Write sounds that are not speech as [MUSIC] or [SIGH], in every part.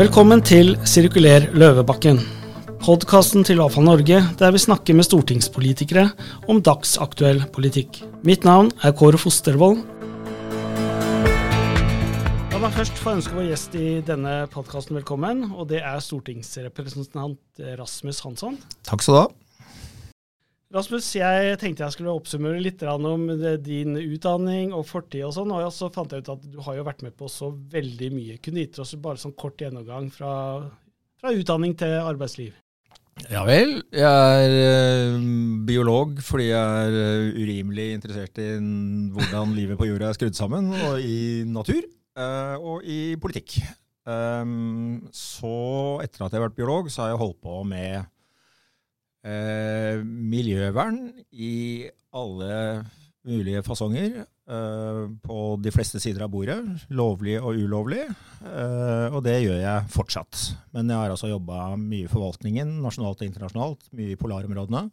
Velkommen til Sirkuler Løvebakken. Podkasten til Avfall Norge, der vi snakker med stortingspolitikere om dagsaktuell politikk. Mitt navn er Kåre Fostervold. La meg først få ønske vår gjest i denne podkasten velkommen, og det er stortingsrepresentant Rasmus Hansson. Takk skal du ha. Rasmus, jeg tenkte jeg skulle oppsummere litt om din utdanning og fortid og sånn, og så fant jeg ut at du har jo vært med på så veldig mye. Kunne gitt oss bare sånn kort gjennomgang fra, fra utdanning til arbeidsliv. Ja vel. Jeg er uh, biolog fordi jeg er uh, urimelig interessert i hvordan livet på jorda er skrudd sammen, og i natur og i politikk. Um, så etter at jeg har vært biolog, så har jeg holdt på med Eh, miljøvern i alle mulige fasonger. Eh, på de fleste sider av bordet. Lovlig og ulovlig. Eh, og det gjør jeg fortsatt. Men jeg har altså jobba mye i forvaltningen, nasjonalt og internasjonalt. Mye i polarområdene.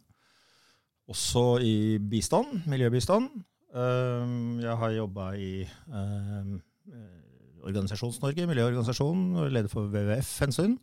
Også i bistand, miljøbistand. Jeg har jobba i Organisasjons-Norge, miljøorganisasjon, leder for WWF en stund.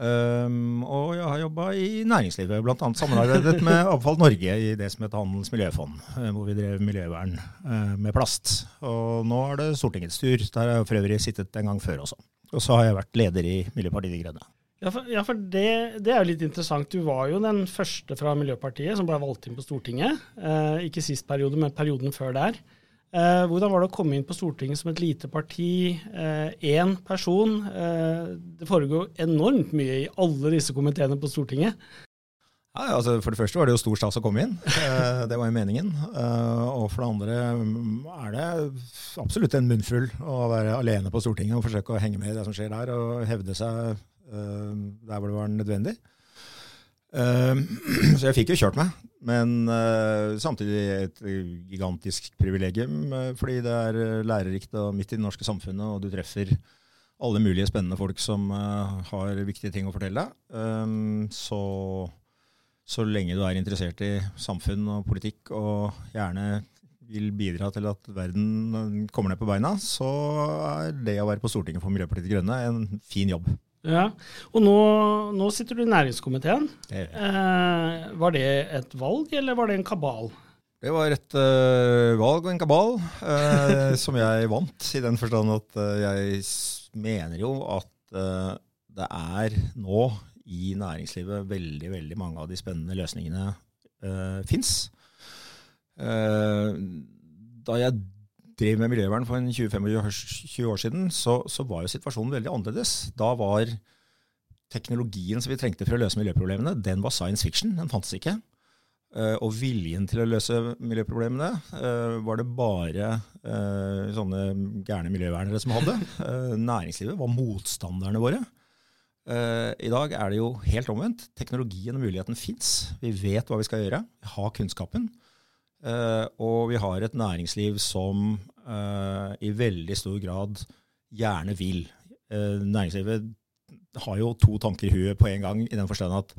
Um, og jeg har jobba i næringslivet, bl.a. samarbeidet med Avfall Norge i det som heter Handels miljøfond, eh, hvor vi drev miljøvern uh, med plast. Og nå er det Stortingets tur. Der har jeg for øvrig sittet en gang før også. Og så har jeg vært leder i Miljøpartiet De Grønne. Ja, for, ja, for det, det, er jo litt interessant. Du var jo den første fra Miljøpartiet som ble valgt inn på Stortinget. Uh, ikke sist periode, men perioden før der. Eh, hvordan var det å komme inn på Stortinget som et lite parti, én eh, person? Eh, det foregår enormt mye i alle disse komiteene på Stortinget. Ja, altså For det første var det jo stor stas å komme inn. Eh, det var jo meningen. Eh, og for det andre mm, er det absolutt en munnfull å være alene på Stortinget og forsøke å henge med i det som skjer der, og hevde seg eh, der hvor det var nødvendig. [CLEARS THROAT] Så jeg fikk jo kjørt meg. Men uh, samtidig et gigantisk privilegium, uh, fordi det er uh, lærerikt og midt i det norske samfunnet, og du treffer alle mulige spennende folk som har viktige ting å fortelle. Um, så, så lenge du er interessert i samfunn og politikk, og gjerne vil bidra til at verden kommer ned på beina, så er det å være på Stortinget for Miljøpartiet De Grønne en fin jobb. Ja, og nå, nå sitter du i næringskomiteen. Eh, var det et valg, eller var det en kabal? Det var et uh, valg og en kabal uh, som jeg vant, i den forstand at uh, jeg mener jo at det er nå i næringslivet veldig, veldig mange av de spennende løsningene uh, fins. da jeg drev med miljøvern for 20-25 år siden, så, så, var jo situasjonen veldig annerledes. Da var teknologien som vi trengte for å løse miljøproblemene, den var science fiction. Den fantes ikke. Uh, og viljen til å løse miljøproblemene uh, var det bare uh, sånne gærne miljøvernere som hadde. [LAUGHS] næringslivet var motstanderne våre. I dag er det jo helt omvendt. Teknologien og muligheten fins. Vi vet hva vi skal gjøre. Vi har kunnskapen. Uh, og vi har et næringsliv som uh, i veldig stor grad gjerne vil. Uh, næringslivet har jo to tanker i huet på en gang, i den forstand at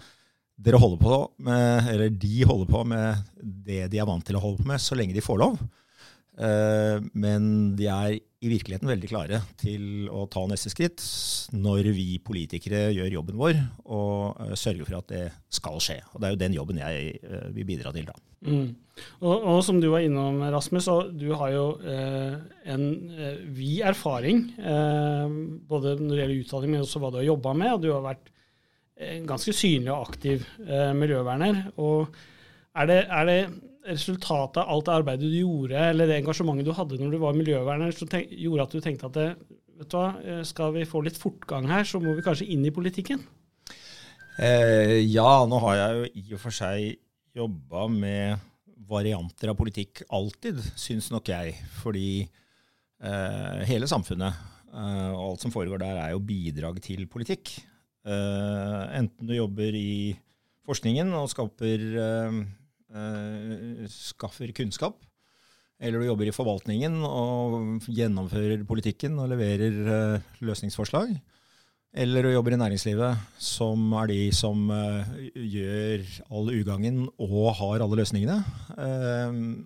dere holder på med, eller de holder på med det de er vant til å holde på med, så lenge de får lov. Men de er i virkeligheten veldig klare til å ta neste skritt når vi politikere gjør jobben vår og sørger for at det skal skje. Og Det er jo den jobben jeg vil bidra til da. Mm. Og, og, som du var innom, Rasmus, og du har jo eh, en eh, vid erfaring eh, både når det gjelder utdanning, men også hva du har jobba med. og Du har vært ganske synlig og aktiv eh, miljøverner. og er det, er det, resultatet av alt det arbeidet du gjorde, eller det engasjementet du hadde når du var miljøverner, som gjorde at du tenkte at det, vet du hva, eh, skal vi få litt fortgang her, så må vi kanskje inn i politikken? Eh, ja, nå har jeg jo i og for seg jobba med varianter av politikk alltid, syns nok jeg. Fordi eh, hele samfunnet eh, og alt som foregår der, er jo bidrag til politikk. Eh, enten du jobber i forskningen og skaper, eh, eh, skaffer kunnskap, eller du jobber i forvaltningen og gjennomfører politikken og leverer eh, løsningsforslag eller du jobber i næringslivet, som er de som uh, gjør all ugagnen og har alle løsningene.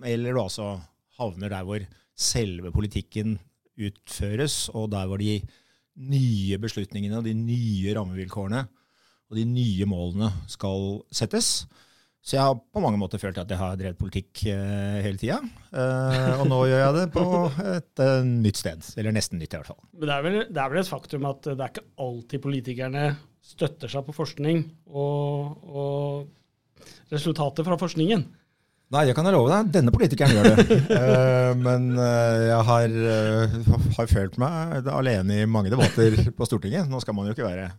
Eller du altså havner der hvor selve politikken utføres, og der hvor de nye beslutningene og de nye rammevilkårene og de nye målene skal settes. Så jeg har på mange måter følt at jeg har drevet politikk eh, hele tida. Eh, og nå gjør jeg det på et eh, nytt sted. Eller nesten nytt, i hvert fall. Men det er, vel, det er vel et faktum at det er ikke alltid politikerne støtter seg på forskning og, og resultater fra forskningen. Nei, det kan jeg love deg. Denne politikeren gjør det. uh, [LAUGHS] men uh, jeg har, uh, har, følt meg alene i mange debatter på Stortinget. Nå skal man jo ikke være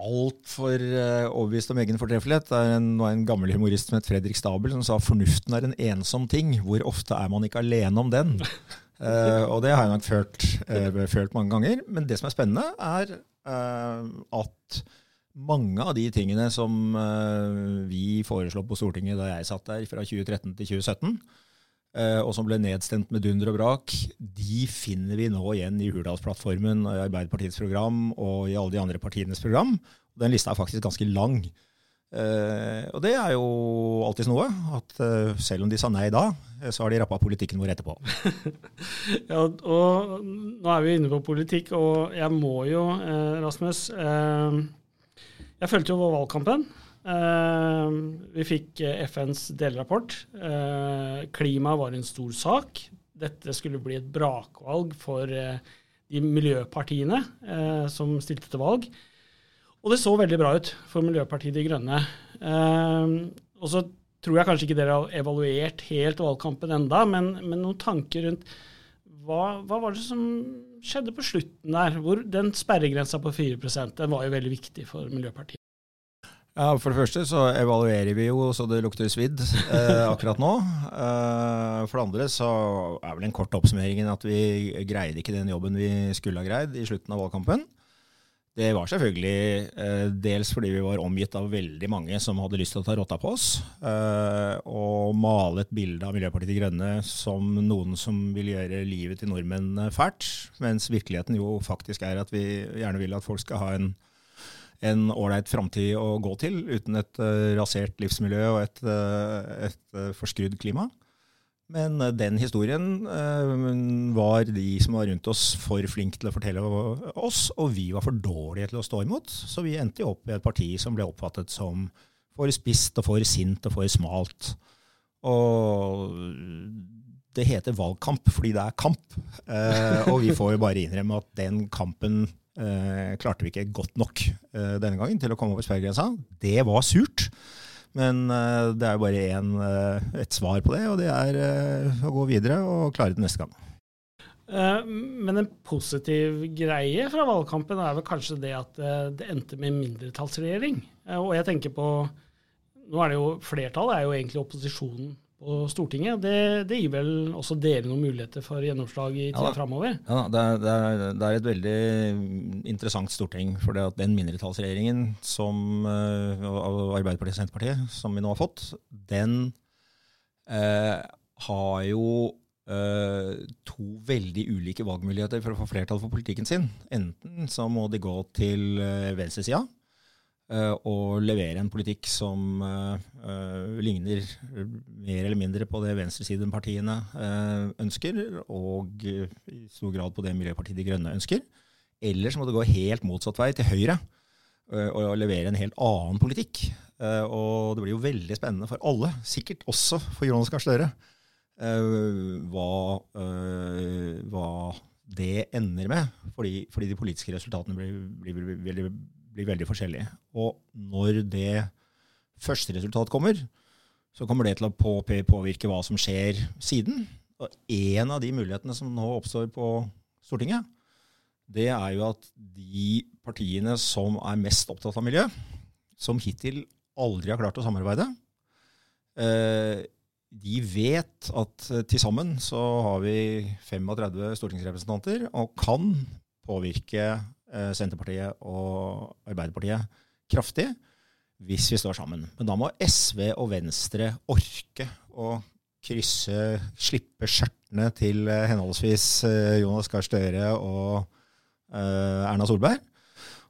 altfor uh, overbevist om egen fortreffelighet. Det er en, en gammel humorist som het Fredrik Stabel, som sa fornuften er en ensom ting. Hvor ofte er man ikke alene om den? Uh, [LAUGHS] og det har jeg nok følt, uh, følt, mange ganger. Men det som er spennende, er at mange av de tingene som vi foreslo på Stortinget da jeg satt der fra 2013 til 2017, og som ble nedstemt med dunder og brak, de finner vi nå igjen i Hurdalsplattformen, i Arbeiderpartiets program og i alle de andre partienes program. Den lista er faktisk ganske lang. og det er jo alltids noe. At selv om de sa nei da, så har de rappa politikken vår etterpå. [LAUGHS] ja, og nå er vi inne på politikk, og jeg må jo, Rasmus Jeg fulgte jo valgkampen. Uh, vi fikk eh, FNs delrapport. Uh, klima var en stor sak. Dette skulle bli et brakvalg for de miljøpartiene som stilte til valg. Og det så veldig bra ut for Miljøpartiet De Grønne. og så tror jeg kanskje ikke dere har evaluert helt valgkampen enda, men, men noen tanker rundt hva, hva, var det som skjedde på slutten der? Hvor den sperregrensa på 4% den var jo veldig viktig for Miljøpartiet. Ja, For det første så evaluerer vi jo så det lukter svidd eh, [LAUGHS] akkurat nå. Eh, for det andre så er vel en kort oppsummeringen at vi greide ikke den jobben vi skulle ha greid i slutten av valgkampen. Det var selvfølgelig eh, dels fordi vi var omgitt av veldig mange som hadde lyst til å ta rotta på oss, eh, og male et bilde av Miljøpartiet De Grønne som noen som vil gjøre livet til nordmenn fælt, mens virkeligheten jo faktisk er at vi gjerne vil at folk skal ha en en ålreit framtid å gå til, uten et uh, rasert livsmiljø og et, uh, et uh, forskrudd klima. Men den historien var de som var rundt oss, for flinke til å fortelle oss, og vi var for dårlige til å stå imot. Så vi endte jo opp i et parti som ble oppfattet som for spisst og for sint og for smalt. Og det heter valgkamp fordi det er kamp. og vi får jo bare innrømme at den kampen eh, klarte vi ikke godt nok eh, denne gangen til å komme over sperregrensa. Det var surt. Men eh, det er jo bare en, eh, et svar på det, og det er eh, å gå videre og klare det neste gang. Eh, men en positiv greie fra valgkampen er vel kanskje det at det endte med mindretallsregjering. Og jeg tenker på Nå er det jo flertallet er jo egentlig opposisjonen på Stortinget. Det, det, gir vel også dere noen muligheter for gjennomslag i tida ja, framover? Ja, det er, det, er, det er, et veldig interessant storting. For den mindretallsregjeringen som, av Arbeiderpartiet og Senterpartiet som vi nå har fått, den eh, har jo eh, to veldig ulike valgmuligheter for å få flertall for politikken sin. Enten så må de gå til venstresida Eh, og levere en politikk som uh, ligner mer eller mindre på det venstresidenpartiene ønsker, og i stor grad på det Miljøpartiet De Grønne ønsker. Eller så må det gå helt motsatt vei, til høyre, og levere en helt annen politikk. og det blir jo veldig spennende for alle, sikkert også for Jonas Gahr Støre, hva, hva, det ender med. Fordi, fordi de politiske resultatene blir, blir, blir, blir blir veldig forskjellig. Og når det første resultat kommer, så kommer det til å påvirke hva som skjer siden. Og en av de mulighetene som nå oppstår på Stortinget, det er jo at de partiene som er mest opptatt av miljø, som hittil aldri har klart å samarbeide, eh, de vet at til sammen så har vi 35 stortingsrepresentanter og kan påvirke Senterpartiet og Arbeiderpartiet kraftig hvis vi står sammen. Men da må SV og Venstre orke å krysse, slippe skjørtene til eh, henholdsvis eh, Jonas Gahr Støre og Erna Solberg.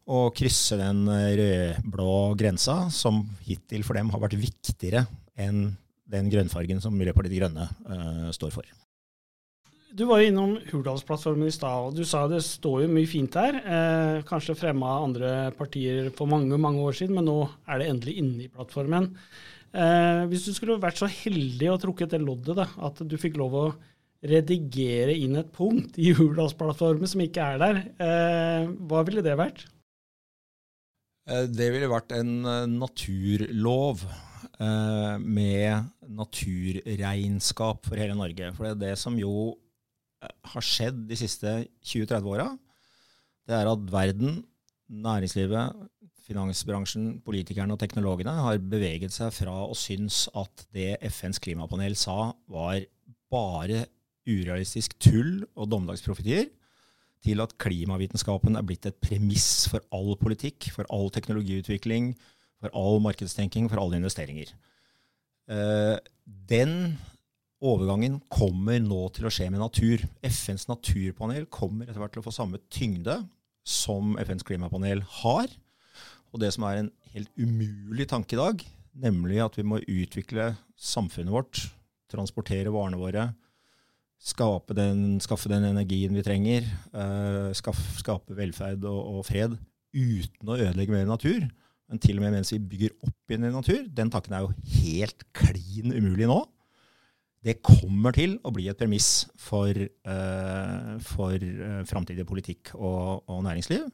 Og krysse den rød-blå grensa, som hittil for dem har vært viktigere enn den grønnfargen som Miljøpartiet De Grønne står for. Du var jo innom Hurdalsplattformen i stad, og du sa det står jo mye fint der. Eh, kanskje fremma andre partier for mange mange år siden, men nå er det endelig inne i plattformen. Eh, hvis du skulle vært så heldig og trukket det loddet, da, at du fikk lov å redigere inn et punkt i Hurdalsplattformen som ikke er der, eh, hva ville det vært? Eh, det ville vært en eh, naturlov eh, med naturregnskap for hele Norge. For det er det som jo har skjedd de siste 20-30 åra, det er at verden, næringslivet, finansbransjen, politikerne og teknologene har beveget seg fra å synes at det FNs klimapanel sa var bare urealistisk tull og dommedagsprofetier, til at klimavitenskapen er blitt et premiss for all politikk, for all teknologiutvikling, for all markedstenking, for alle investeringer. Eh, den overgangen kommer nå til å skje med natur. FNs naturpanel kommer etter hvert til å få samme tyngde som FNs klimapanel har. Og det som er en helt umulig tanke i dag, nemlig at vi må utvikle samfunnet vårt, transportere varene våre, den, skaffe den energien vi trenger, uh, skaffe, skape velferd og, og, fred uten å ødelegge mer natur. Men til og med mens vi bygger opp igjen i natur. Den tanken er jo helt klin umulig nå. Det kommer til å bli et premiss for, uh, for uh, framtidig politikk og, og, næringsliv.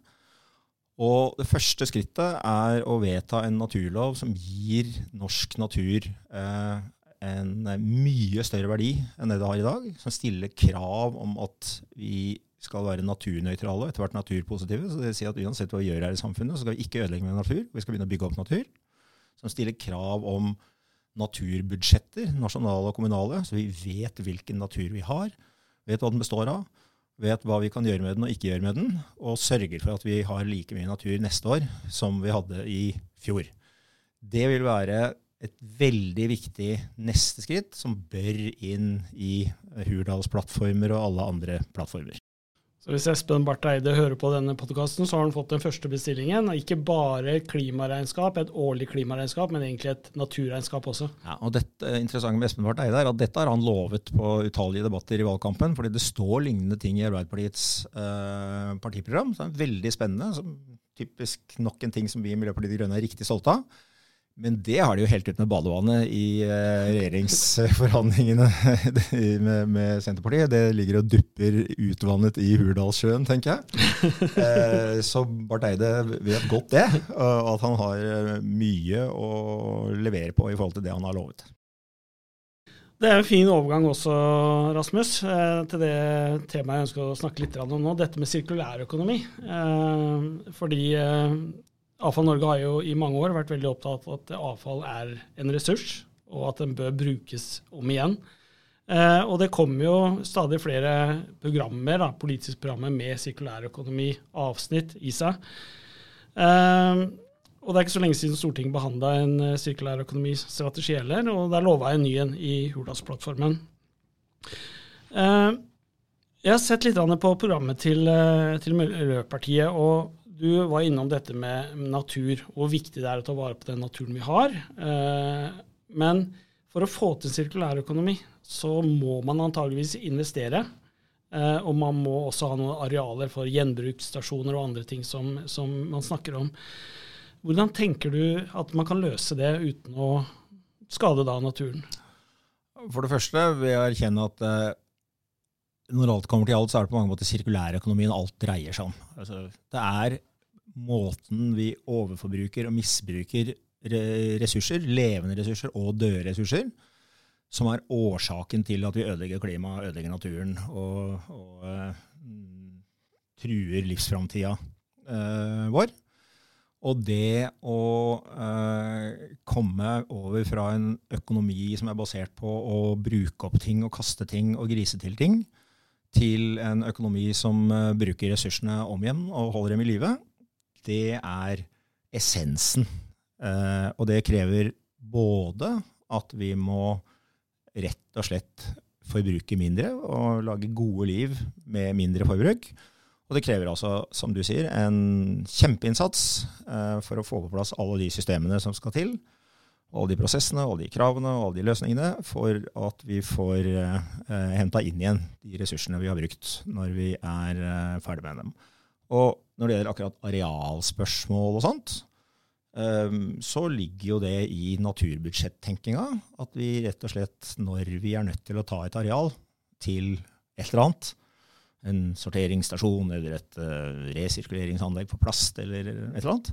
Og det første skrittet er å vedta en naturlov som gir norsk natur uh, en mye større verdi enn det det har i dag, som stiller krav om at vi skal være naturnøytrale etter hvert naturpositive. Så det vil si at uansett hva vi gjør her i samfunnet, så skal vi ikke ødelegge med natur. Vi skal begynne å bygge opp natur. Som stiller krav om naturbudsjetter, nasjonale og kommunale, så vi vet hvilken natur vi har, vet hva den består av, vet hva vi kan gjøre med den og ikke gjøre med den, og sørger for at vi har like mye natur neste år som vi hadde i fjor. Det vil være et veldig viktig neste skritt som bør inn i Hurdalsplattformer og alle andre plattformer. Så Hvis Espen Barth Eide hører på denne podkasten, så har han fått den første bestillingen. Ikke bare klimaregnskap, et årlig klimaregnskap, men egentlig et naturregnskap også. Ja, og det interessante med Espen Barth Eide er at dette har han lovet på utallige debatter i valgkampen, fordi det står lignende ting i Arbeiderpartiets eh, partiprogram. Så det er veldig spennende. Så typisk nok en ting som vi i Miljøpartiet De Grønne er riktig stolte av. Men det har de jo helt ut med badevannet i eh, regjeringsforhandlingene [LAUGHS] med, med, Senterpartiet. Det ligger og dupper utvannet i Hurdalssjøen, tenker jeg. [LAUGHS] Eh, så Barth Eide vet godt det, og at han har eh, mye å levere på i forhold til det han har lovet. Det er en fin overgang også, Rasmus, til det temaet jeg ønsker å snakke litt om nå. Dette med sirkulærøkonomi. Fordi Avfall Norge har jo i mange år vært veldig opptatt av at avfall er en ressurs, og at den bør brukes om igjen. Eh, og det kommer jo stadig flere programmer, da, politiske programmer med sirkulærøkonomi-avsnitt i seg. Eh, og det er ikke så lenge siden Stortinget behandla en uh, sirkulærøkonomistrategi heller, og der lova en ny en i Hurdalsplattformen. Eh, jeg har sett litt på programmet til, uh, til Miljøpartiet, og du var innom dette med natur, hvor viktig det er å ta vare på den naturen vi har. Eh, men for å få til sirkulærøkonomi, så må man antageligvis investere. Eh, og man må også ha noen arealer for gjenbruksstasjoner og andre ting som, som man snakker om. Hvordan tenker du at man kan løse det uten å skade da naturen? For det første vil jeg erkjenne at eh, når alt kommer til alt, så er det på mange måter sirkulærøkonomien alt dreier seg om. Altså, det er måten vi overforbruker og misbruker ressurser, levende ressurser og døde ressurser, som er årsaken til at vi ødelegger klimaet, ødelegger naturen og, og uh, truer livsframtida uh, vår. Og det å uh, komme over fra en økonomi som er basert på å bruke opp ting og kaste ting og grise til ting, til en økonomi som bruker ressursene om igjen og holder dem i live, det er essensen. Eh, og det krever både at vi må rett og slett forbruke mindre og lage gode liv med mindre forbruk. Og det krever altså, som du sier, en kjempeinnsats eh, for å få på plass alle de systemene som skal til alle de prosessene, alle de kravene og alle de løsningene for at vi får eh, henta inn igjen de ressursene vi har brukt når vi er eh, ferdig med dem. Og når det gjelder akkurat arealspørsmål og sånt, eh, så ligger jo det i naturbudsjettenkinga. At vi rett og slett, når vi er nødt til å ta et areal til et eller annet, en sorteringsstasjon eller et uh, resirkuleringsanlegg for plast eller et eller annet,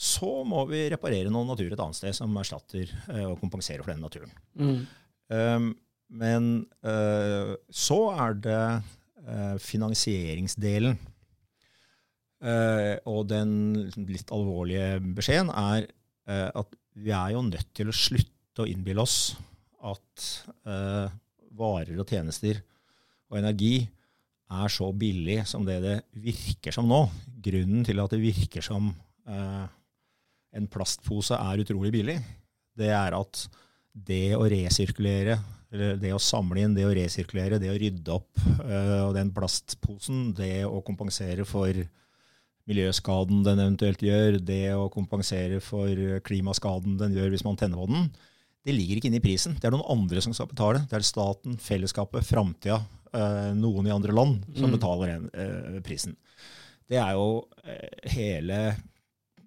så må vi reparere noe natur et annet sted som erstatter uh, og kompenserer for den naturen. Mm. Um, men uh, så er det uh, finansieringsdelen. Uh, og den litt alvorlige beskjeden er at vi er jo nødt til å slutte å innbille oss at varer og tjenester og energi er så billig som det det virker som nå. Grunnen til at det virker som en plastpose er utrolig billig, det er at det å resirkulere, det å samle inn, det å resirkulere, det å rydde opp uh, den plastposen, det å kompensere for miljøskaden den eventuelt gjør, det å kompensere for klimaskaden den gjør hvis man tenner på den, det ligger ikke inne i prisen. Det er noen andre som skal betale. Det er staten, fellesskapet, framtida, uh, noen i andre land som Mm. betaler den uh, prisen. Det er jo hele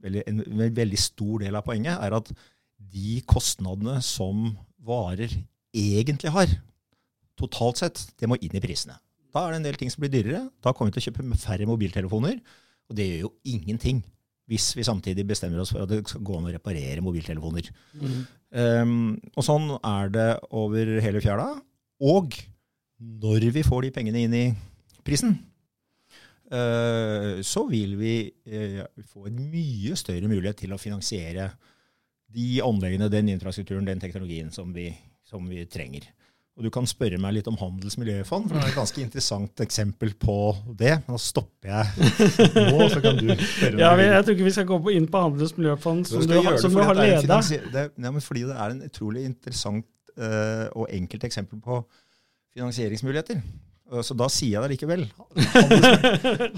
En veldig stor del av poenget er at de kostnadene som varer egentlig har, totalt sett, det må inn i prisene. Da er det en del ting som blir dyrere. Da kommer vi til å kjøpe færre mobiltelefoner. Og det gjør jo ingenting hvis vi samtidig bestemmer oss for at det skal gå an å reparere mobiltelefoner. Mm. Um, og sånn er det over hele fjæra. Og når vi får de pengene inn i prisen, uh, så vil vi uh, få en mye større mulighet til å finansiere de anleggene, den infrastrukturen, den teknologien som vi, som vi trenger. Og Du kan spørre meg litt om handelsmiljøfond, for det er et ganske interessant eksempel på det. Nå stopper jeg [LAUGHS] nå, så kan du spørre Ja, meg. jeg tror ikke vi skal gå inn på handelsmiljøfond, som du, har- som du har leda. Ja, fordi det er en utrolig interessant uh, og enkelt eksempel på finansieringsmuligheter. Eh, Så da sier jeg det likevel.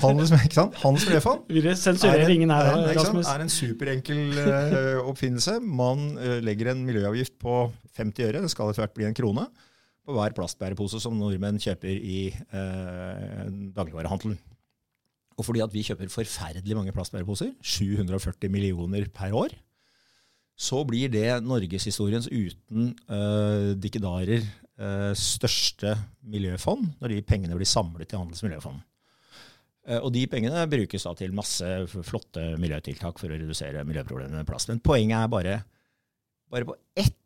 Handels, handels, er en, er, en- er en superenkel eh, oppfinnelse. Man legger en miljøavgift på 50 øre, det skal etter hvert bli en krone, på hver plastbærepose som nordmenn kjøper i eh, dagligvarehandelen. Og fordi at vi kjøper forferdelig mange plastbæreposer, 740 millioner per år, så blir det norgeshistoriens uten eh, dikkedarer eh, største miljøfond, når de pengene blir samlet i Handels miljøfond. Eh, og de pengene brukes da til masse flotte miljøtiltak for å redusere miljøproblemene med plast. Men poenget er bare, bare på ett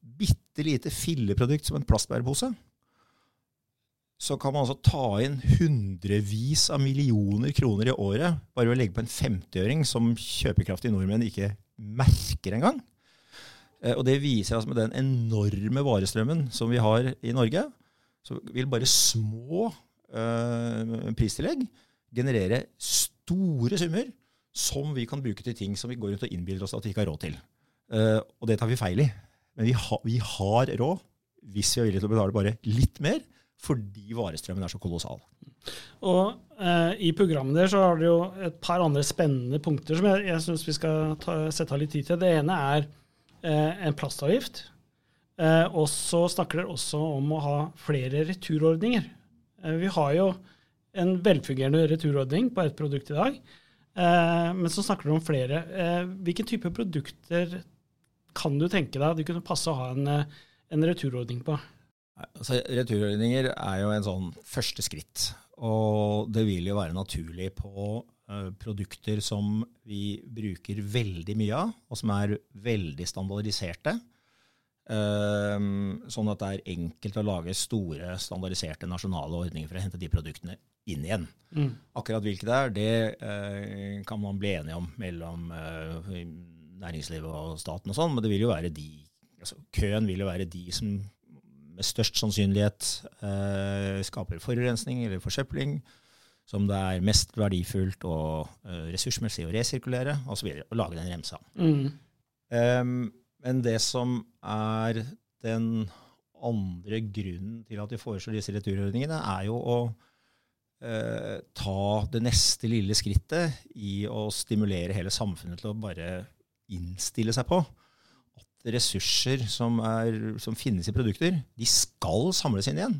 bitte lite filleprodukt som en plastbærepose, så kan man altså ta inn hundrevis av millioner kroner i året bare ved å legge på en 50-øring som kjøpekraftige nordmenn ikke merker engang. Eh, Og det viser altså med den enorme varestrømmen som vi har i Norge, så vil bare små øh, pristillegg generere store summer som vi kan bruke til ting som vi går rundt og innbiller oss at vi ikke har råd til. Uh, og det tar vi feil i. Men vi, ha, vi har råd hvis vi er villige til å betale bare litt mer, fordi varestrømmen er så kolossal. Og eh, i programmet der så har dere jo et par andre spennende punkter som jeg, jeg syns vi skal ta, sette av litt tid til. Det ene er eh, en plastavgift. Eh, og så snakker dere også om å ha flere returordninger. Eh, vi har jo en velfungerende returordning på ett produkt i dag, eh, men så snakker dere om flere. Eh, hvilken type produkter kan du tenke deg at det kunne passe å ha en, eh, en returordning på? Altså, returordninger er jo en sånn første skritt. Og det vil jo være naturlig på eh, produkter som vi bruker veldig mye av, og som er veldig standardiserte. Eh, sånn at det er enkelt å lage store, standardiserte nasjonale ordninger for å hente de produktene inn igjen. Mm. Akkurat hvilke det er, det eh, kan man bli enige om mellom næringslivet og staten og sånn, men det vil jo være de altså, Køen vil jo være de som med størst sannsynlighet eh, skaper forurensning eller forsøpling, som det er mest verdifullt og eh, ressursmessig å resirkulere, og så videre, Og lage den remsa. Mm. Um, men det som er den andre grunnen til at vi foreslår disse returordningene, er jo å eh, ta det neste lille skrittet i å stimulere hele samfunnet til å bare innstille seg på at ressurser som, er, som, finnes i produkter, de skal samles inn igjen.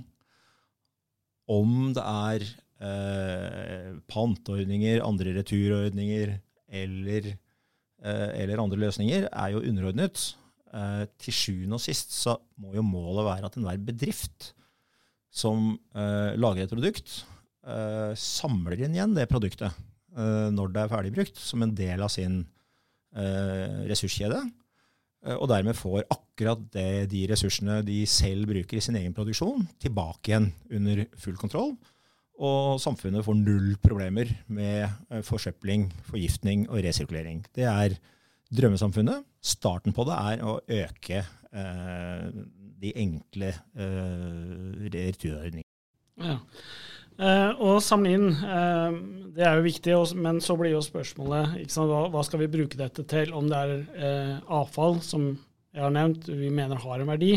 Om det er eh, panteordninger, andre returordninger eller, eh, eller, andre løsninger, er jo underordnet. Eh, til sjuende og sist så må jo målet være at enhver bedrift som eh, lager et produkt, eh, samler inn igjen det produktet eh, når det er ferdigbrukt, som en del av sin ressurskjede. Eh, og dermed får akkurat det, de ressursene de selv bruker i sin egen produksjon, tilbake igjen under full kontroll. Og samfunnet får null problemer med eh, forsøpling, forgiftning og resirkulering. Det er drømmesamfunnet. Starten på det er å øke eh, de enkle eh, returordningene. Ja. Uh, og samle inn, eh, det er jo viktig, men så blir jo spørsmålet hva, hva, skal vi bruke dette til? Om det er eh, avfall, som jeg har nevnt, vi mener har en verdi.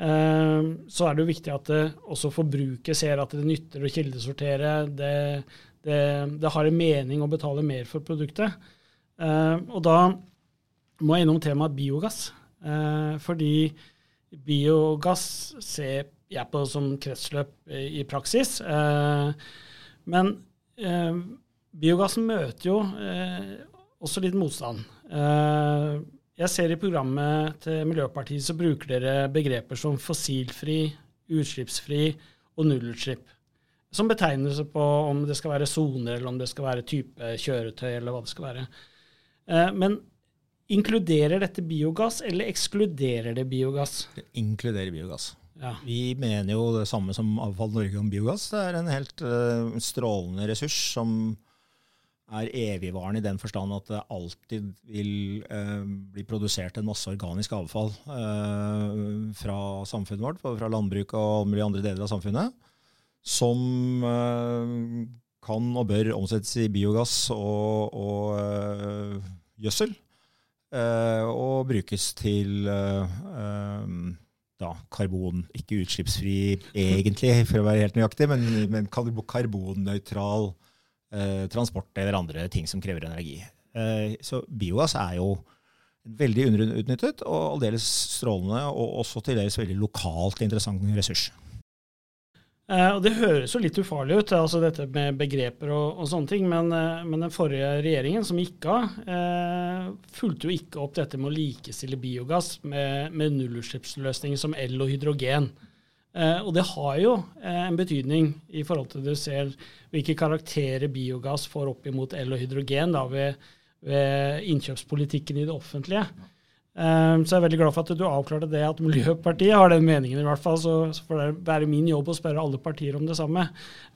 så er det jo viktig at det, også forbruket ser at det nytter å kildesortere. Det, det, det, har en mening å betale mer for produktet. og da må jeg innom temaet biogass. fordi biogass ser jeg på som kretsløp i praksis. Eh, men eh, biogassen møter jo eh, også litt motstand. Jeg ser i programmet til Miljøpartiet så bruker dere begreper som fossilfri, utslippsfri og nullutslipp. Som betegnelse på om det skal være soner, eller om det skal være type kjøretøy, eller hva det skal være. Men inkluderer dette biogass, eller ekskluderer det biogass? Det inkluderer biogass. Ja. Vi mener jo det samme som Avfall Norge om biogass. Det er en helt uh, strålende ressurs som er evigvarende i den forstand at det alltid vil uh, bli produsert en masse organisk avfall uh, fra samfunnet vårt, fra landbruket og alle mulige andre deler av samfunnet, som kan og bør omsettes i biogass og, og gjødsel. og brukes til da, karbon, ikke utslippsfri egentlig, for å være helt nøyaktig, men, men karbonnøytral eh, transport eller andre ting som krever energi. Eh, så biogass er jo veldig underutnyttet og aldeles strålende, og også til dels veldig lokalt interessant ressurs. Eh, og Det høres jo litt ufarlig ut, altså dette med begreper og, og sånne ting. Men, eh, men, den forrige regjeringen, som gikk av, eh, fulgte jo ikke opp dette med å likestille biogass med, med nullutslippsløsninger som el og hydrogen. Eh, og det har jo en betydning i forhold til du ser hvilke karakterer biogass får opp imot el og hydrogen da, ved, ved innkjøpspolitikken i det offentlige. Ehm, så jeg er veldig glad for at du avklarte det, at Miljøpartiet har den meningen i hvert fall. Så, får det være min jobb å spørre alle partier om det samme.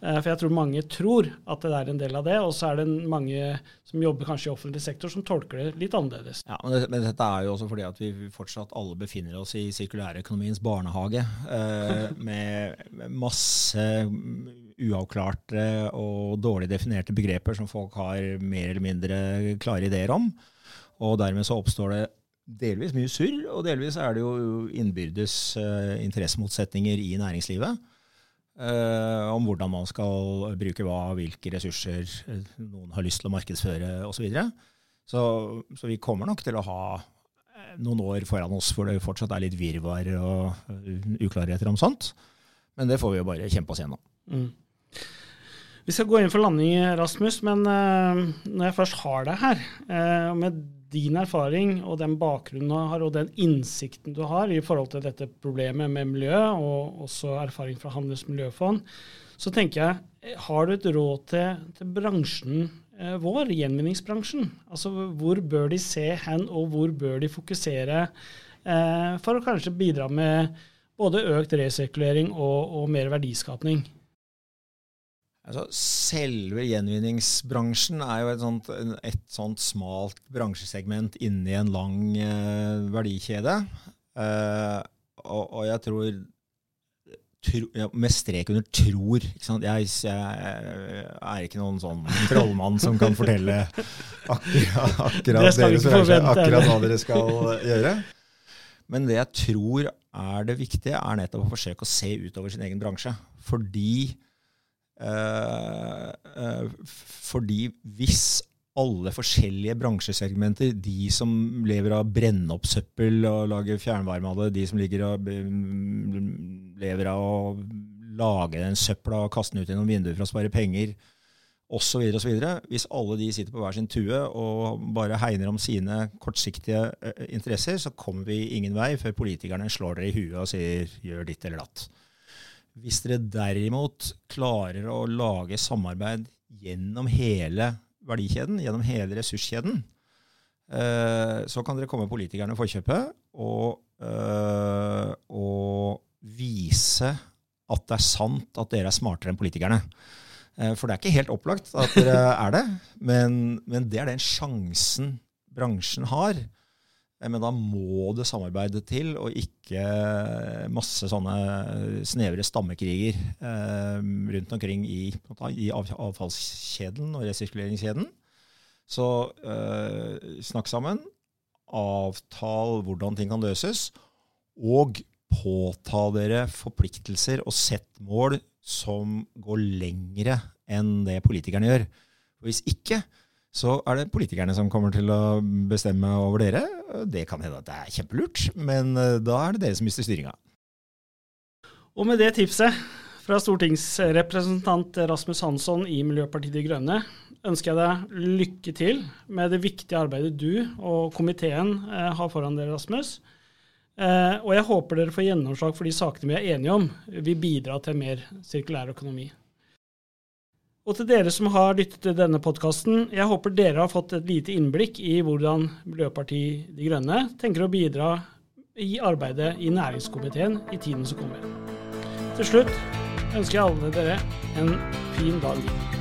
Uh, for jeg tror mange tror at det er en del av det, og så er det mange som jobber kanskje i offentlig sektor som tolker det litt annerledes. Ja, men, det, men dette er jo også fordi at vi fortsatt alle befinner oss i sirkulærøkonomiens barnehage. Eh, [LAUGHS] med masse uavklarte og dårlig definerte begreper som folk har mer eller mindre klare ideer om. Og dermed så oppstår det delvis mye surr, og delvis er det jo innbyrdes uh, interessemotsetninger i næringslivet. Uh, om hvordan man skal bruke hva, hvilke ressurser uh, noen har lyst til å markedsføre osv. Så, så Så vi kommer nok til å ha noen år foran oss hvor det fortsatt er litt virvar og uklarheter om sånt. Men det får vi jo bare kjempe oss gjennom. Mm. Vi skal gå inn for landing, Rasmus, men når jeg først har deg her, med din erfaring og den bakgrunnen du har, og den innsikten du har i forhold til dette problemet med miljø, og også erfaring fra Handels miljøfond, så tenker jeg, har du et råd til, til bransjen eh, vår, gjenvinningsbransjen? Altså hvor bør de se hen, og hvor bør de fokusere eh, for å kanskje bidra med både økt resirkulering og, og mer verdiskapning? Altså, selve gjenvinningsbransjen er jo et sånt, et sånt smalt bransjesegment inni en lang eh, verdikjede. Eh, og, og, jeg tror tro, ja, Med strek under 'tror'. Jeg, jeg, er ikke noen sånn trollmann som kan fortelle akkurat, akkurat, dere, akkurat hva dere skal gjøre. Men det jeg tror er det viktige, er nettopp å forsøke å se utover sin egen bransje. Fordi fordi hvis alle forskjellige bransjesegmenter. De som lever av brenne opp søppel og lage fjernvarme av det. De som av, lever av å lage den søpla og kaste den ut gjennom vinduet for å spare penger. Osv. osv. Hvis alle de sitter på hver sin tue og bare hegner om sine kortsiktige interesser, så kommer vi ingen vei før politikerne slår dere i huet og sier 'gjør ditt eller datt'. Hvis dere derimot klarer å lage samarbeid gjennom hele verdikjeden, gjennom hele ressurskjeden, eh, så kan dere komme politikerne i forkjøpet og, eh, og, vise at det er sant at dere er smartere enn politikerne. Eh, for det er ikke helt opplagt at dere er det, men, men det er den sjansen bransjen har. Eh, men da må det samarbeide til, og ikke masse sånne snevre stammekriger eh, rundt omkring i, i, avfallskjeden og resirkuleringskjeden. Så eh, snakk sammen. Avtal hvordan ting kan løses. Og påta dere forpliktelser og sett mål som går lengre enn det politikerne gjør. Og hvis ikke, så er det politikerne som kommer til å bestemme over dere. Det kan hende at det er kjempelurt, men eh, da er det dere som mister styringa. Og med det tipset fra stortingsrepresentant Rasmus Hansson i Miljøpartiet De Grønne ønsker jeg deg lykke til med det viktige arbeidet du og komiteen eh, har foran dere, Rasmus. Eh, og jeg håper dere får gjennomslag for de sakene vi er enige om vil bidra til mer sirkulær økonomi. Og til dere som har lyttet til denne podkasten, jeg håper dere har fått et lite innblikk i hvordan Miljøpartiet De Grønne tenker å bidra i arbeidet i næringskomiteen i tiden som kommer. Til slutt ønsker jeg alle dere en fin dag.